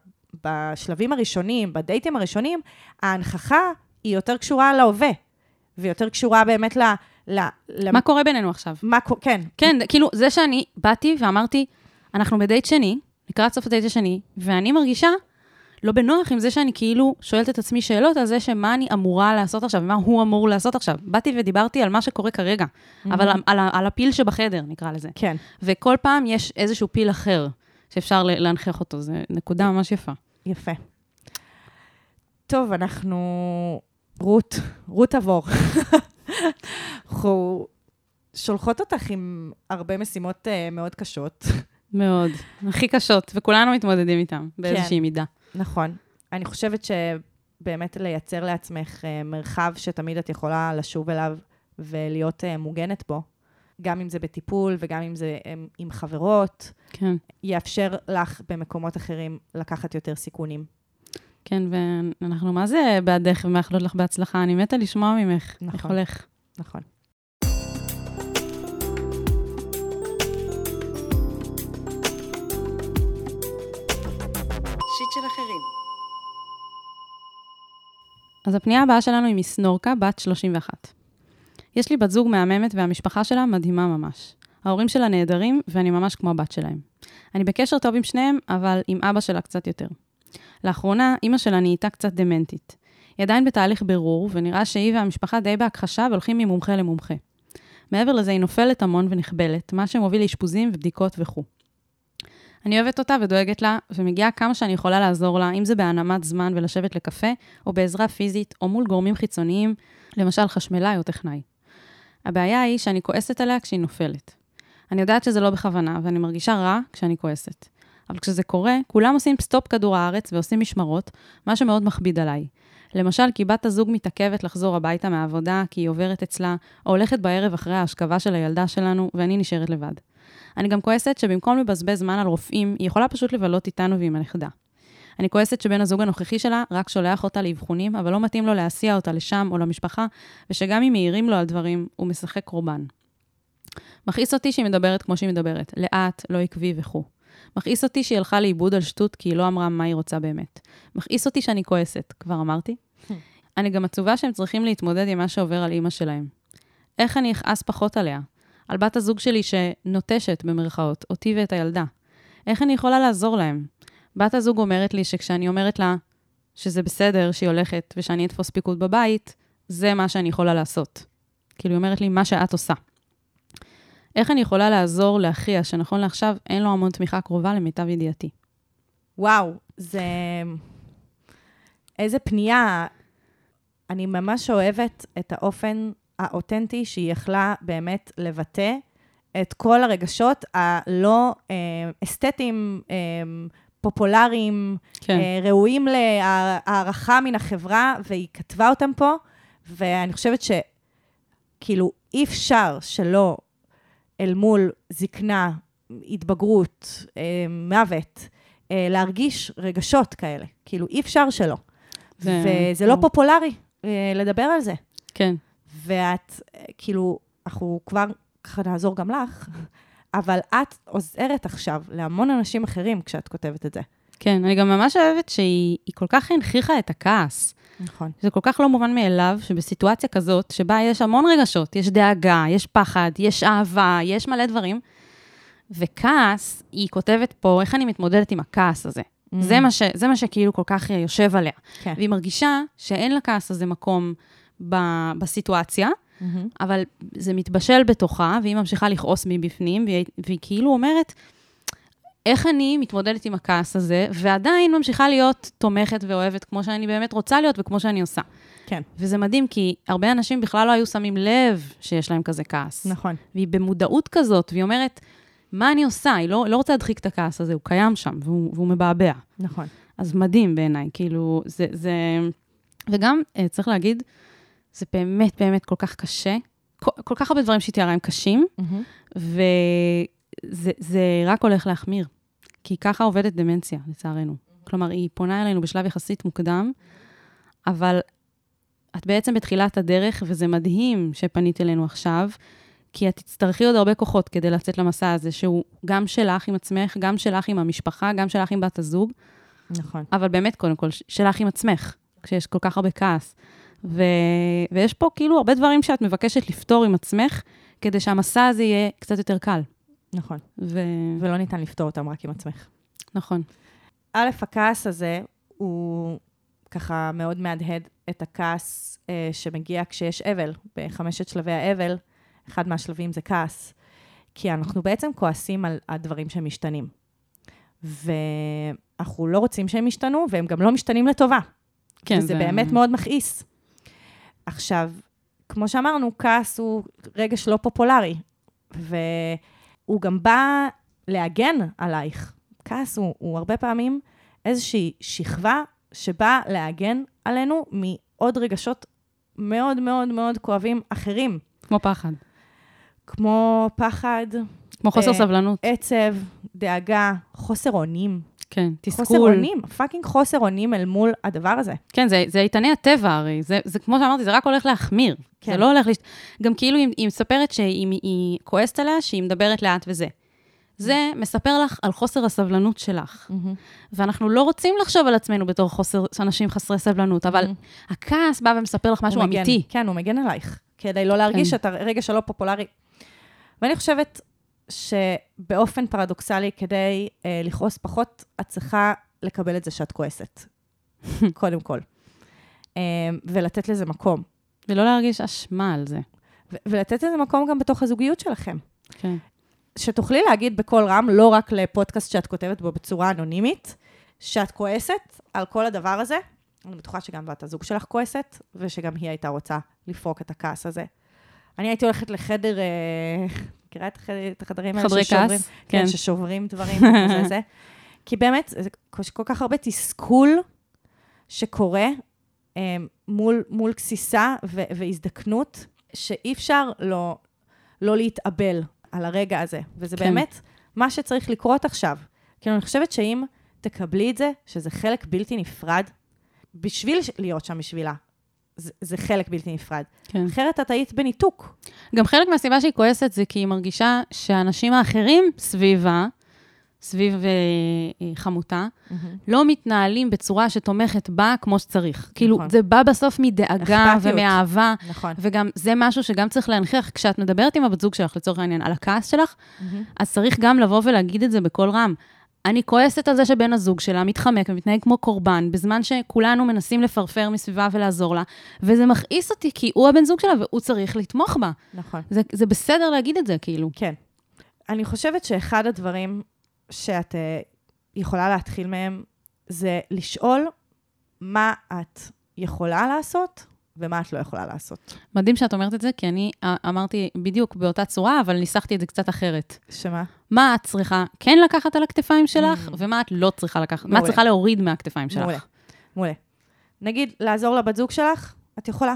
בשלבים הראשונים, בדייטים הראשונים, ההנכחה היא יותר קשורה להווה, ויותר קשורה באמת ל... ל, ל מה קורה בינינו עכשיו? מה קו- כן, כן, כאילו, זה שאני באתי ואמרתי, אנחנו בדייט שני, לקראת סוף הדייט השני, ואני מרגישה לא בנוח עם זה שאני כאילו שואלת את עצמי שאלות על זה שמה אני אמורה לעשות עכשיו, ומה הוא אמור לעשות עכשיו. באתי ודיברתי על מה שקורה כרגע, אבל על, על, על הפיל שבחדר, נקרא לזה. כן. וכל פעם יש איזשהו פיל אחר שאפשר להנכיח אותו, זו נקודה ממש יפה. יפה. טוב, אנחנו... רות, רות עבור. אנחנו שולחות אותך עם הרבה משימות uh, מאוד קשות. מאוד. הכי קשות, וכולנו מתמודדים איתם באיזושהי כן. מידה. נכון. אני חושבת שבאמת לייצר לעצמך uh, מרחב שתמיד את יכולה לשוב אליו ולהיות uh, מוגנת בו, גם אם זה בטיפול וגם אם זה um, עם חברות, כן, יאפשר לך במקומות אחרים לקחת יותר סיכונים. כן, ואנחנו מה זה בעדך ומאחלות לך בהצלחה. אני מתה לשמוע ממך. נכון. איך הולך? נכון. אז הפנייה הבאה שלנו היא מסנורקה, בת 31. יש לי בת זוג מהממת והמשפחה שלה מדהימה ממש. ההורים שלה נהדרים, ואני ממש כמו הבת שלהם. אני בקשר טוב עם שניהם, אבל עם אבא שלה קצת יותר. לאחרונה, אימא שלה נהייתה קצת דמנטית. היא עדיין בתהליך בירור, ונראה שהיא והמשפחה די בהכחשה והולכים ממומחה למומחה. מעבר לזה, היא נופלת המון ונחבלת, מה שמוביל לאשפוזים ובדיקות וכו'. אני אוהבת אותה ודואגת לה, ומגיעה כמה שאני יכולה לעזור לה, אם זה בהנמת זמן ולשבת לקפה, או בעזרה פיזית, או מול גורמים חיצוניים, למשל חשמלאי או טכנאי. הבעיה היא שאני כועסת עליה כשהיא נופלת. אני יודעת שזה לא בכוונה, ואני מרגישה רע כשאני כועסת. אבל כשזה קורה, כולם עושים סטופ כדור הארץ ועושים משמרות, מה שמאוד מכביד עליי. למשל, כי בת הזוג מתעכבת לחזור הביתה מהעבודה כי היא עוברת אצלה, או הולכת בערב אחרי ההשכבה של הילדה שלנו, ואני נשארת לבד. אני גם כועסת שבמקום לבזבז זמן על רופאים, היא יכולה פשוט לבלות איתנו ועם הנכדה. אני כועסת שבן הזוג הנוכחי שלה רק שולח אותה לאבחונים, אבל לא מתאים לו להסיע אותה לשם או למשפחה, ושגם אם מעירים לו על דברים, הוא משחק קורבן. מכעיס אותי שהיא מדברת כמו שהיא מדברת, לאט, לא עקבי וכו'. מכעיס אותי שהיא הלכה לאיבוד על שטות כי היא לא אמרה מה היא רוצה באמת. מכעיס אותי שאני כועסת, כבר אמרתי? אני גם עצובה שהם צריכים להתמודד עם מה שעובר על אימא שלהם. איך אני אכעס פחות עליה? על בת הזוג שלי שנוטשת, במרכאות, אותי ואת הילדה. איך אני יכולה לעזור להם? בת הזוג אומרת לי שכשאני אומרת לה שזה בסדר שהיא הולכת ושאני אתפוס פיקוד בבית, זה מה שאני יכולה לעשות. כאילו, היא אומרת לי, מה שאת עושה. איך אני יכולה לעזור לאחיה, שנכון לעכשיו אין לו המון תמיכה קרובה למיטב ידיעתי? וואו, זה... איזה פנייה. אני ממש אוהבת את האופן האותנטי שהיא יכלה באמת לבטא את כל הרגשות הלא אה, אסתטיים, אה, פופולריים, כן. אה, ראויים להערכה מן החברה, והיא כתבה אותם פה, ואני חושבת שכאילו אי אפשר שלא אל מול זקנה, התבגרות, אה, מוות, אה, להרגיש רגשות כאלה. כאילו, אי אפשר שלא. זה- וזה לא פופולרי אה, לדבר על זה. כן. ואת, כאילו, אנחנו כבר ככה נעזור גם לך, אבל את עוזרת עכשיו להמון אנשים אחרים כשאת כותבת את זה. כן, אני גם ממש אוהבת שהיא היא כל כך הנכיחה את הכעס. נכון. זה כל כך לא מובן מאליו שבסיטואציה כזאת, שבה יש המון רגשות, יש דאגה, יש פחד, יש אהבה, יש מלא דברים, וכעס, היא כותבת פה, איך אני מתמודדת עם הכעס הזה. Mm. זה, מה ש, זה מה שכאילו כל כך יושב עליה. כן. והיא מרגישה שאין לכעס הזה מקום ב, בסיטואציה, אבל זה מתבשל בתוכה, והיא ממשיכה לכעוס מבפנים, והיא, והיא כאילו אומרת, איך אני מתמודדת עם הכעס הזה, ועדיין ממשיכה להיות תומכת ואוהבת כמו שאני באמת רוצה להיות וכמו שאני עושה. כן, וזה מדהים, כי הרבה אנשים בכלל לא היו שמים לב שיש להם כזה כעס. נכון. והיא במודעות כזאת, והיא אומרת, מה אני עושה? היא לא, לא רוצה להדחיק את הכעס הזה, הוא קיים שם, והוא, והוא מבעבע. נכון. אז מדהים בעיניי, כאילו, זה, זה... וגם, אה, צריך להגיד, זה באמת באמת כל כך קשה. כל, כל כך הרבה דברים שהיא תיארה הם קשים, וזה זה רק הולך להחמיר. כי ככה עובדת דמנציה, לצערנו. כלומר, היא פונה אלינו בשלב יחסית מוקדם, אבל את בעצם בתחילת הדרך, וזה מדהים שפנית אלינו עכשיו, כי את תצטרכי עוד הרבה כוחות כדי לצאת למסע הזה, שהוא גם שלך עם עצמך, גם שלך עם המשפחה, גם שלך עם בת הזוג, נכון. אבל באמת, קודם כל, שלך עם עצמך, כשיש כל כך הרבה כעס. ו... ויש פה כאילו הרבה דברים שאת מבקשת לפתור עם עצמך, כדי שהמסע הזה יהיה קצת יותר קל. נכון. ו... ולא ניתן לפתור אותם רק עם עצמך. נכון. א', הכעס הזה הוא ככה מאוד מהדהד את הכעס אה, שמגיע כשיש אבל. בחמשת שלבי האבל, אחד מהשלבים זה כעס. כי אנחנו בעצם כועסים על הדברים שמשתנים. ואנחנו לא רוצים שהם ישתנו, והם גם לא משתנים לטובה. כן, וזה באמת מאוד מכעיס. עכשיו, כמו שאמרנו, כעס הוא רגש לא פופולרי, והוא גם בא להגן עלייך. כעס הוא, הוא הרבה פעמים איזושהי שכבה שבאה להגן עלינו מעוד רגשות מאוד מאוד מאוד כואבים אחרים, כמו פחד. כמו פחד, כמו חוסר אה, סבלנות. עצב, דאגה, חוסר אונים. כן, חוסר תסכול. אונים, fucking חוסר אונים אל מול הדבר הזה. כן, זה, זה איתני הטבע הרי, זה, זה כמו שאמרתי, זה רק הולך להחמיר. כן. זה לא הולך, לש... גם כאילו היא, היא מספרת שהיא היא כועסת עליה, שהיא מדברת לאט וזה. זה מספר לך על חוסר הסבלנות שלך. ואנחנו לא רוצים לחשוב על עצמנו בתור חוסר, אנשים חסרי סבלנות, אבל הכעס בא ומספר לך משהו מגן, אמיתי. כן, הוא מגן עלייך, כדי לא להרגיש כן. את הרגש הלא פופולרי. ואני חושבת שבאופן פרדוקסלי, כדי אה, לכעוס פחות, את צריכה לקבל את זה שאת כועסת, קודם כל. אה, ולתת לזה מקום. ולא להרגיש אשמה על זה. ו- ולתת לזה מקום גם בתוך הזוגיות שלכם. כן. שתוכלי להגיד בקול רם, לא רק לפודקאסט שאת כותבת בו בצורה אנונימית, שאת כועסת על כל הדבר הזה. אני בטוחה שגם בת הזוג שלך כועסת, ושגם היא הייתה רוצה לפרוק את הכעס הזה. אני הייתי הולכת לחדר, אה, מכירה את, החד- את החדרים האלה חדרי ששוברים? כעס? כן, כן. ששוברים דברים, וזה זה. כי באמת, זה כל כך הרבה תסכול שקורה אה, מול, מול גסיסה ו- והזדקנות, שאי אפשר לא, לא להתאבל על הרגע הזה. וזה כן. באמת מה שצריך לקרות עכשיו. כאילו, אני חושבת שאם תקבלי את זה, שזה חלק בלתי נפרד, בשביל להיות שם בשבילה, זה, זה חלק בלתי נפרד. כן. אחרת את היית בניתוק. גם חלק מהסיבה שהיא כועסת זה כי היא מרגישה שהאנשים האחרים סביבה, סביב אה, אה, חמותה, לא מתנהלים בצורה שתומכת בה כמו שצריך. כאילו, נכון. זה בא בסוף מדאגה אכפתיות. ומאהבה, נכון. וגם זה משהו שגם צריך להנכיח. כשאת מדברת עם הבת זוג שלך, לצורך העניין, על הכעס שלך, אז צריך גם לבוא ולהגיד את זה בקול רם. אני כועסת על זה שבן הזוג שלה מתחמק ומתנהג כמו קורבן, בזמן שכולנו מנסים לפרפר מסביבה ולעזור לה, וזה מכעיס אותי, כי הוא הבן זוג שלה והוא צריך לתמוך בה. נכון. זה, זה בסדר להגיד את זה, כאילו. כן. אני חושבת שאחד הדברים שאת uh, יכולה להתחיל מהם, זה לשאול מה את יכולה לעשות ומה את לא יכולה לעשות. מדהים שאת אומרת את זה, כי אני אה, אמרתי בדיוק באותה צורה, אבל ניסחתי את זה קצת אחרת. שמה? מה את צריכה כן לקחת על הכתפיים שלך, ומה את לא צריכה לקחת, מה את מעולה. צריכה להוריד מהכתפיים שלך. מעולה. מעולה. נגיד, לעזור לבת זוג שלך, את יכולה.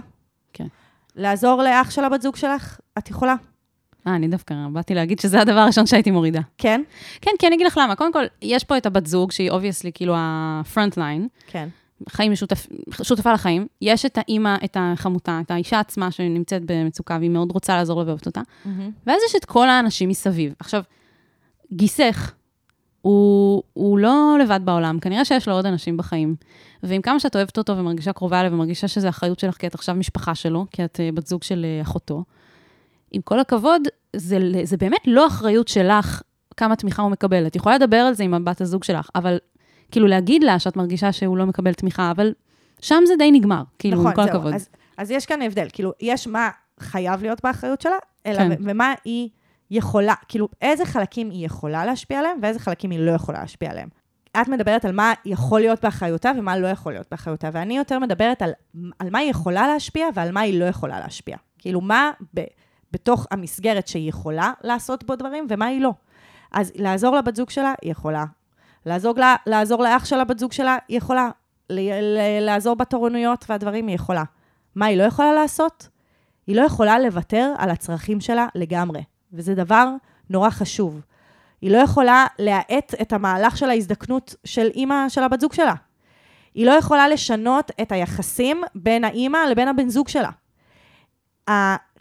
כן. לעזור לאח של הבת זוג שלך, את יכולה. אה, אני דווקא באתי להגיד שזה הדבר הראשון שהייתי מורידה. כן? כן, כי אני אגיד לך למה. קודם כל, יש פה את הבת זוג, שהיא obviously כאילו ה-front line, כן. חיים משותף, שותפה לחיים. יש את האימא, את החמותה, את האישה עצמה שנמצאת במצוקה, והיא מאוד רוצה לעזור ואוהבת אותה. ואז יש את כל האנשים מסביב. עכשיו, גיסך, הוא, הוא לא לבד בעולם, כנראה שיש לו עוד אנשים בחיים. ועם כמה שאת אוהבת אותו ומרגישה קרובה אליו ומרגישה שזו אחריות שלך, כי את עכשיו משפחה שלו, כי את אה, בת זוג של אה, אחותו, עם כל הכבוד, זה, זה באמת לא אחריות שלך כמה תמיכה הוא מקבל. את יכולה לדבר על זה עם הבת הזוג שלך, אבל כאילו להגיד לה שאת מרגישה שהוא לא מקבל תמיכה, אבל שם זה די נגמר, כאילו, עם כל נכון, זהו. הכבוד. אז, אז יש כאן הבדל. כאילו, יש מה חייב להיות באחריות שלה, אלא. כן. ומה היא יכולה, כאילו, איזה חלקים היא יכולה להשפיע עליהם, ואיזה חלקים היא לא יכולה להשפיע עליהם. את מדברת על מה יכול להיות באחריותה ומה לא יכול להיות באחריותה, ואני יותר מדברת על, על מה היא יכולה להשפיע ועל מה היא לא יכולה להשפיע. כאילו, מה ב, בתוך המסגרת שהיא יכולה לעשות בו דברים ומה היא לא. אז לעזור לבת זוג שלה, היא יכולה. לעזור, לה, לעזור לאח שלה, בת זוג שלה, היא יכולה. ל, ל, לעזור בתורנויות והדברים, היא יכולה. מה היא לא יכולה לעשות? היא לא יכולה לוותר על הצרכים שלה לגמרי, וזה דבר נורא חשוב. היא לא יכולה להאט את המהלך של ההזדקנות של אימא של הבת זוג שלה. היא לא יכולה לשנות את היחסים בין האימא לבין הבן זוג שלה.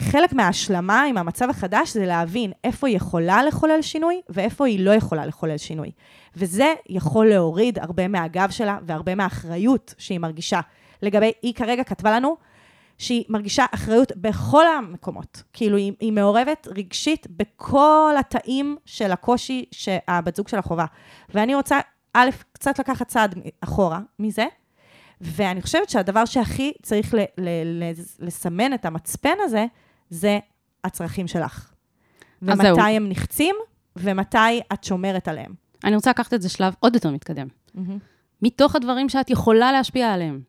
חלק מההשלמה עם המצב החדש זה להבין איפה היא יכולה לחולל שינוי ואיפה היא לא יכולה לחולל שינוי. וזה יכול להוריד הרבה מהגב שלה והרבה מהאחריות שהיא מרגישה. לגבי, היא כרגע כתבה לנו שהיא מרגישה אחריות בכל המקומות. כאילו, היא, היא מעורבת רגשית בכל התאים של הקושי שהבת זוג שלה חווה. ואני רוצה, א', קצת לקחת צעד אחורה מזה, ואני חושבת שהדבר שהכי צריך ל, ל, ל, לסמן את המצפן הזה, זה הצרכים שלך. אז זהו. ומתי הם נחצים, ומתי את שומרת עליהם. אני רוצה לקחת את זה שלב עוד יותר מתקדם. מתוך הדברים שאת יכולה להשפיע עליהם.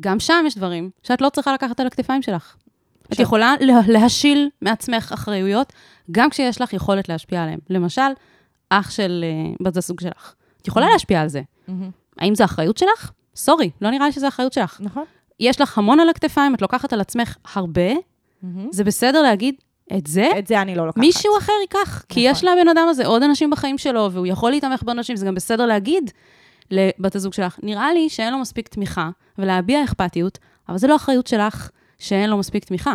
גם שם יש דברים שאת לא צריכה לקחת על הכתפיים שלך. את עכשיו- יכולה לה- להשיל מעצמך אחריויות, גם כשיש לך יכולת להשפיע עליהם. למשל, אח של uh, בת הזוג שלך. את יכולה להשפיע על זה. האם זו אחריות שלך? סורי, לא נראה לי שזו אחריות שלך. נכון? יש לך המון על הכתפיים, את לוקחת על עצמך הרבה, זה בסדר להגיד, את זה את זה אני לא לוקחת. מישהו אחר ייקח, כי נכון. יש לבן אדם הזה עוד אנשים בחיים שלו, והוא יכול להתמך באנשים, זה גם בסדר להגיד לבת הזוג שלך, נראה לי שאין לו מספיק תמיכה, ולהביע אכפתיות, אבל זה לא אחריות שלך שאין לו מספיק תמיכה.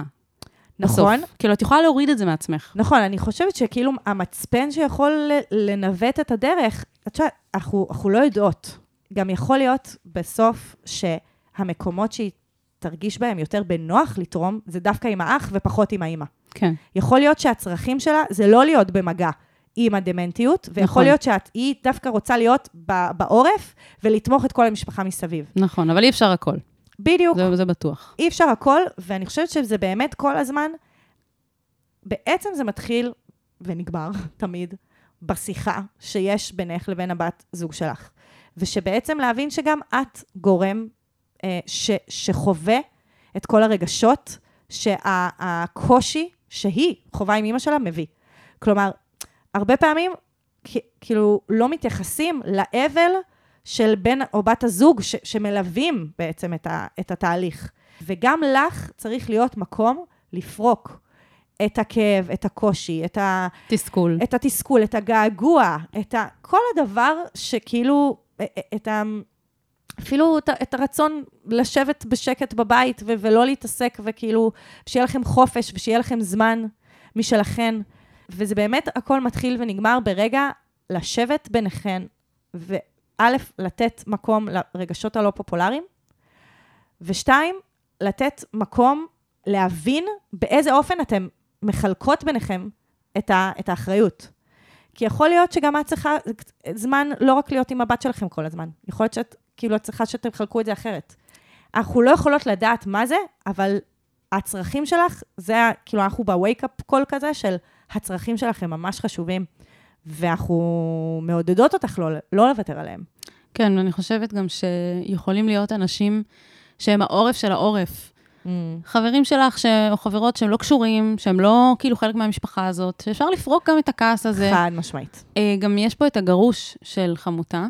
נכון. בסוף. כאילו, את יכולה להוריד את זה מעצמך. נכון, אני חושבת שכאילו המצפן שיכול לנווט את הדרך, את יודעת, אנחנו, אנחנו לא יודעות. גם יכול להיות בסוף שהמקומות שהיא תרגיש בהם יותר בנוח לתרום, זה דווקא עם האח ופחות עם האימא. כן. יכול להיות שהצרכים שלה זה לא להיות במגע עם הדמנטיות, ויכול נכון. להיות שהיא דווקא רוצה להיות בעורף ולתמוך את כל המשפחה מסביב. נכון, אבל אי אפשר הכל. בדיוק. זה, זה בטוח. אי אפשר הכל, ואני חושבת שזה באמת כל הזמן, בעצם זה מתחיל ונגמר תמיד בשיחה שיש בינך לבין הבת זוג שלך. ושבעצם להבין שגם את גורם אה, ש, שחווה את כל הרגשות שהקושי שהיא חווה עם אימא שלה מביא. כלומר, הרבה פעמים כאילו לא מתייחסים לאבל של בן או בת הזוג ש, שמלווים בעצם את, ה, את התהליך. וגם לך צריך להיות מקום לפרוק את הכאב, את הקושי, את, ה, תסכול. את התסכול, את הגעגוע, את ה, כל הדבר שכאילו, את ה... אפילו את, את הרצון לשבת בשקט בבית ו- ולא להתעסק, וכאילו, שיהיה לכם חופש ושיהיה לכם זמן משלכן. וזה באמת, הכל מתחיל ונגמר ברגע לשבת ביניכן, וא', לתת מקום לרגשות הלא פופולריים, ושתיים, לתת מקום להבין באיזה אופן אתם מחלקות ביניכם את, ה, את האחריות. כי יכול להיות שגם את צריכה זמן לא רק להיות עם הבת שלכם כל הזמן. יכול להיות שאת, כאילו, את צריכה שאתם תחלקו את זה אחרת. אנחנו לא יכולות לדעת מה זה, אבל הצרכים שלך, זה, כאילו, אנחנו ב wake-up call כזה של הצרכים שלך הם ממש חשובים, ואנחנו מעודדות אותך לא, לא לוותר עליהם. כן, ואני חושבת גם שיכולים להיות אנשים שהם העורף של העורף. חברים שלך ש... או חברות שהם לא קשורים, שהם לא כאילו חלק מהמשפחה הזאת, שאפשר לפרוק גם את הכעס הזה. חד משמעית. אה, גם יש פה את הגרוש של חמותה,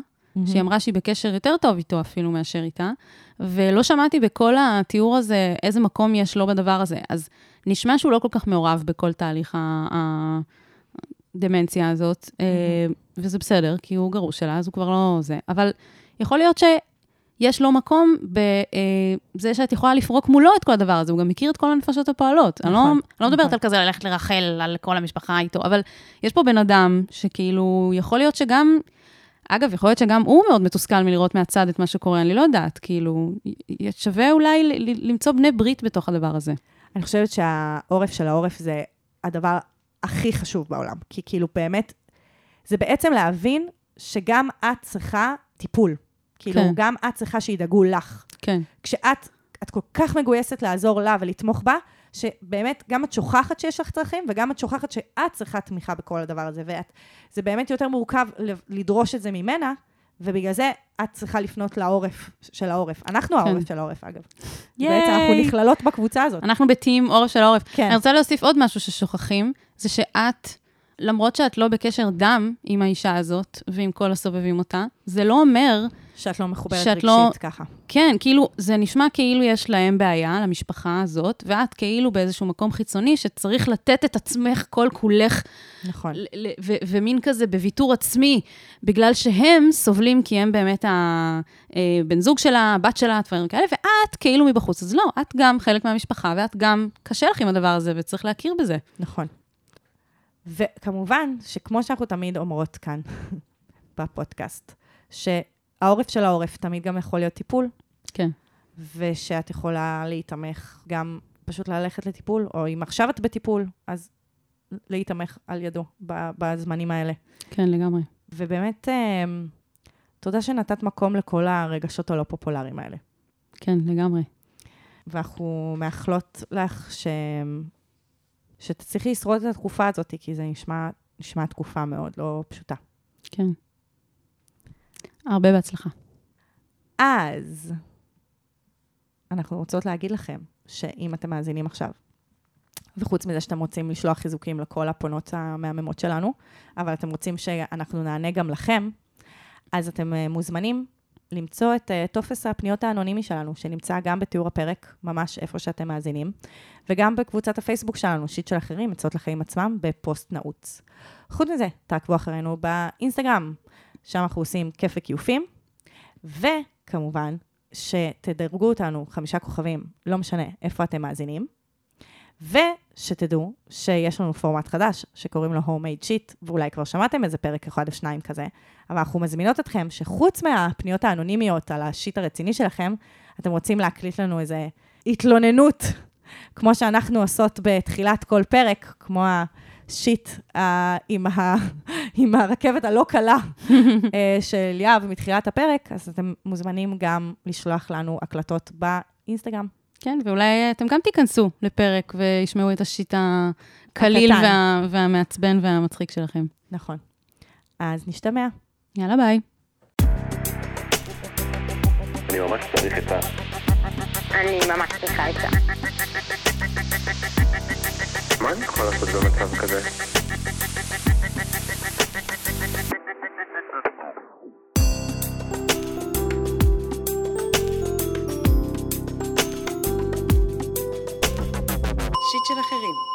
שהיא אמרה שהיא בקשר יותר טוב איתו אפילו מאשר איתה, ולא שמעתי בכל התיאור הזה איזה מקום יש לו בדבר הזה. אז נשמע שהוא לא כל כך מעורב בכל תהליך ה- הדמנציה הזאת, אה, וזה בסדר, כי הוא גרוש שלה, אז הוא כבר לא זה. אבל יכול להיות שיש לו מקום בזה שאת יכולה לפרוק מולו את כל הדבר הזה, הוא גם מכיר את כל הנפשות הפועלות. אני לא, נכון, אני לא מדברת נכון. על כזה ללכת לרחל על כל המשפחה איתו, אבל יש פה בן אדם שכאילו, יכול להיות שגם, אגב, יכול להיות שגם הוא מאוד מתוסכל מלראות מהצד את מה שקורה, אני לא יודעת, כאילו, שווה אולי למצוא בני ברית בתוך הדבר הזה. אני חושבת שהעורף של העורף זה הדבר הכי חשוב בעולם. כי כאילו באמת, זה בעצם להבין שגם את צריכה טיפול. כאילו, כן. גם את צריכה שידאגו לך. כן. כשאת את כל כך מגויסת לעזור לה ולתמוך בה, שבאמת, גם את שוכחת שיש לך צרכים, וגם את שוכחת שאת צריכה תמיכה בכל הדבר הזה, וזה באמת יותר מורכב לדרוש את זה ממנה, ובגלל זה את צריכה לפנות לעורף של העורף. אנחנו העורף כן. של העורף, אגב. ייי. בעצם אנחנו נכללות בקבוצה הזאת. אנחנו בטים עורף של העורף. כן. אני רוצה להוסיף עוד משהו ששוכחים, זה שאת, למרות שאת לא בקשר דם עם האישה הזאת ועם כל הסובבים אותה, זה לא אומר, שאת לא מחוברת שאת רגשית לא- ככה. כן, כאילו, זה נשמע כאילו יש להם בעיה, למשפחה הזאת, ואת כאילו באיזשהו מקום חיצוני שצריך לתת את עצמך כל כולך, נכון. ל- ל- ו- ומין כזה בוויתור עצמי, בגלל שהם סובלים כי הם באמת הבן זוג שלה, הבת שלה, דברים כאלה, ואת כאילו מבחוץ. אז לא, את גם חלק מהמשפחה, ואת גם, קשה לך עם הדבר הזה, וצריך להכיר בזה. נכון. וכמובן, שכמו שאנחנו תמיד אומרות כאן, בפודקאסט, שהעורף של העורף תמיד גם יכול להיות טיפול, כן. ושאת יכולה להיתמך גם פשוט ללכת לטיפול, או אם עכשיו את בטיפול, אז להיתמך על ידו בזמנים האלה. כן, לגמרי. ובאמת, אה, תודה שנתת מקום לכל הרגשות הלא פופולריים האלה. כן, לגמרי. ואנחנו מאחלות לך ש... שתצליחי לשרוד את התקופה הזאת, כי זה נשמע, נשמע תקופה מאוד לא פשוטה. כן. הרבה בהצלחה. אז אנחנו רוצות להגיד לכם שאם אתם מאזינים עכשיו, וחוץ מזה שאתם רוצים לשלוח חיזוקים לכל הפונות המהממות שלנו, אבל אתם רוצים שאנחנו נענה גם לכם, אז אתם אה, מוזמנים למצוא את אה, טופס הפניות האנונימי שלנו, שנמצא גם בתיאור הפרק, ממש איפה שאתם מאזינים, וגם בקבוצת הפייסבוק שלנו, שיט של אחרים, עצות לחיים עצמם, בפוסט נעוץ. חוץ מזה, תעקבו אחרינו באינסטגרם, שם אנחנו עושים כיף וכיופים, וכמובן, שתדרגו אותנו חמישה כוכבים, לא משנה איפה אתם מאזינים, ושתדעו שיש לנו פורמט חדש שקוראים לו Homemade Sheet, ואולי כבר שמעתם איזה פרק אחד או שניים כזה, אבל אנחנו מזמינות אתכם שחוץ מהפניות האנונימיות על השיט הרציני שלכם, אתם רוצים להקליט לנו איזה התלוננות, כמו שאנחנו עושות בתחילת כל פרק, כמו השיט אה, עם, ה, עם הרכבת הלא קלה אה, של יהב מתחילת הפרק, אז אתם מוזמנים גם לשלוח לנו הקלטות באינסטגרם. כן, ואולי אתם גם תיכנסו לפרק וישמעו את השיט הקליל. וה, והמעצבן והמצחיק שלכם. נכון. אז נשתמע. יאללה, ביי. אני ממש צריך את ה... אני ממש צריכה עצה. מה אני יכול לעשות במצב כזה? שיט של אחרים.